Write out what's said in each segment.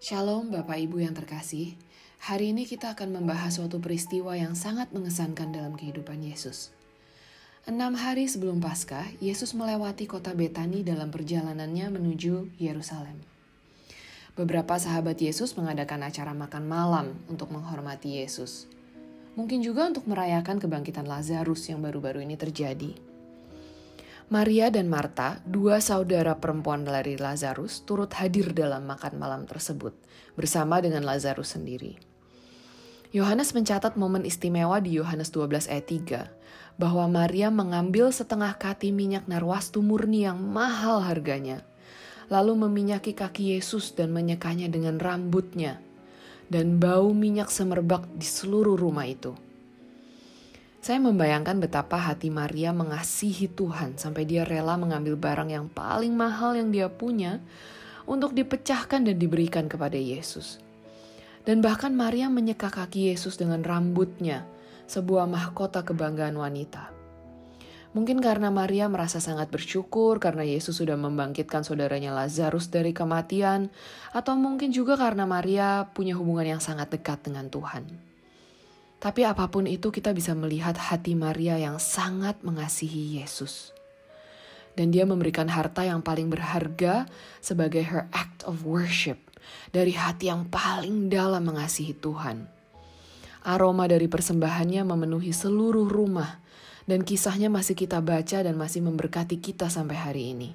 Shalom Bapak Ibu yang terkasih. Hari ini kita akan membahas suatu peristiwa yang sangat mengesankan dalam kehidupan Yesus. Enam hari sebelum Paskah, Yesus melewati kota Betani dalam perjalanannya menuju Yerusalem. Beberapa sahabat Yesus mengadakan acara makan malam untuk menghormati Yesus. Mungkin juga untuk merayakan kebangkitan Lazarus yang baru-baru ini terjadi. Maria dan Marta, dua saudara perempuan dari Lazarus, turut hadir dalam makan malam tersebut bersama dengan Lazarus sendiri. Yohanes mencatat momen istimewa di Yohanes 12 ayat 3 bahwa Maria mengambil setengah kati minyak narwastu murni yang mahal harganya, lalu meminyaki kaki Yesus dan menyekanya dengan rambutnya, dan bau minyak semerbak di seluruh rumah itu. Saya membayangkan betapa hati Maria mengasihi Tuhan sampai dia rela mengambil barang yang paling mahal yang dia punya untuk dipecahkan dan diberikan kepada Yesus. Dan bahkan Maria menyeka kaki Yesus dengan rambutnya, sebuah mahkota kebanggaan wanita. Mungkin karena Maria merasa sangat bersyukur karena Yesus sudah membangkitkan saudaranya Lazarus dari kematian, atau mungkin juga karena Maria punya hubungan yang sangat dekat dengan Tuhan. Tapi apa pun itu kita bisa melihat hati Maria yang sangat mengasihi Yesus. Dan dia memberikan harta yang paling berharga sebagai her act of worship dari hati yang paling dalam mengasihi Tuhan. Aroma dari persembahannya memenuhi seluruh rumah dan kisahnya masih kita baca dan masih memberkati kita sampai hari ini.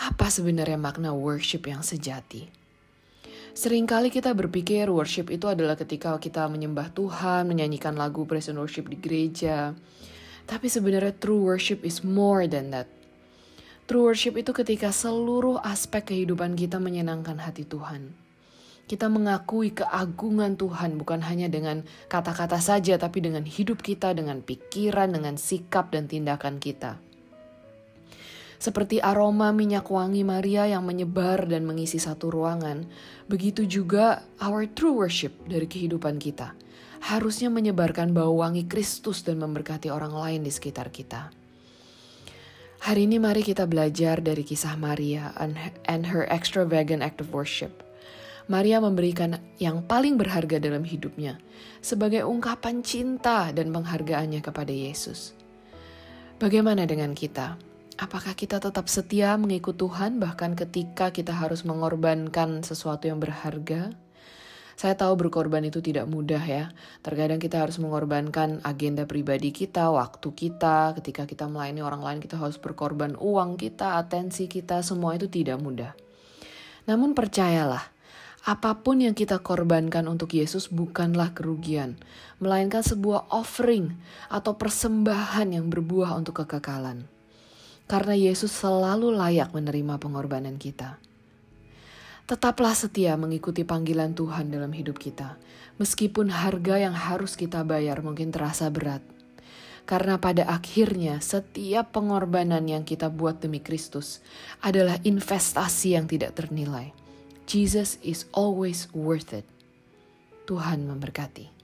Apa sebenarnya makna worship yang sejati? Seringkali kita berpikir worship itu adalah ketika kita menyembah Tuhan, menyanyikan lagu praise and worship di gereja. Tapi sebenarnya true worship is more than that. True worship itu ketika seluruh aspek kehidupan kita menyenangkan hati Tuhan. Kita mengakui keagungan Tuhan bukan hanya dengan kata-kata saja, tapi dengan hidup kita, dengan pikiran, dengan sikap dan tindakan kita seperti aroma minyak wangi Maria yang menyebar dan mengisi satu ruangan, begitu juga our true worship dari kehidupan kita harusnya menyebarkan bau wangi Kristus dan memberkati orang lain di sekitar kita. Hari ini mari kita belajar dari kisah Maria and her extravagant act of worship. Maria memberikan yang paling berharga dalam hidupnya sebagai ungkapan cinta dan penghargaannya kepada Yesus. Bagaimana dengan kita? Apakah kita tetap setia mengikut Tuhan bahkan ketika kita harus mengorbankan sesuatu yang berharga? Saya tahu berkorban itu tidak mudah ya. Terkadang kita harus mengorbankan agenda pribadi kita, waktu kita, ketika kita melayani orang lain kita harus berkorban uang kita, atensi kita, semua itu tidak mudah. Namun percayalah, apa pun yang kita korbankan untuk Yesus bukanlah kerugian, melainkan sebuah offering atau persembahan yang berbuah untuk kekekalan karena Yesus selalu layak menerima pengorbanan kita. Tetaplah setia mengikuti panggilan Tuhan dalam hidup kita, meskipun harga yang harus kita bayar mungkin terasa berat. Karena pada akhirnya setiap pengorbanan yang kita buat demi Kristus adalah investasi yang tidak ternilai. Jesus is always worth it. Tuhan memberkati.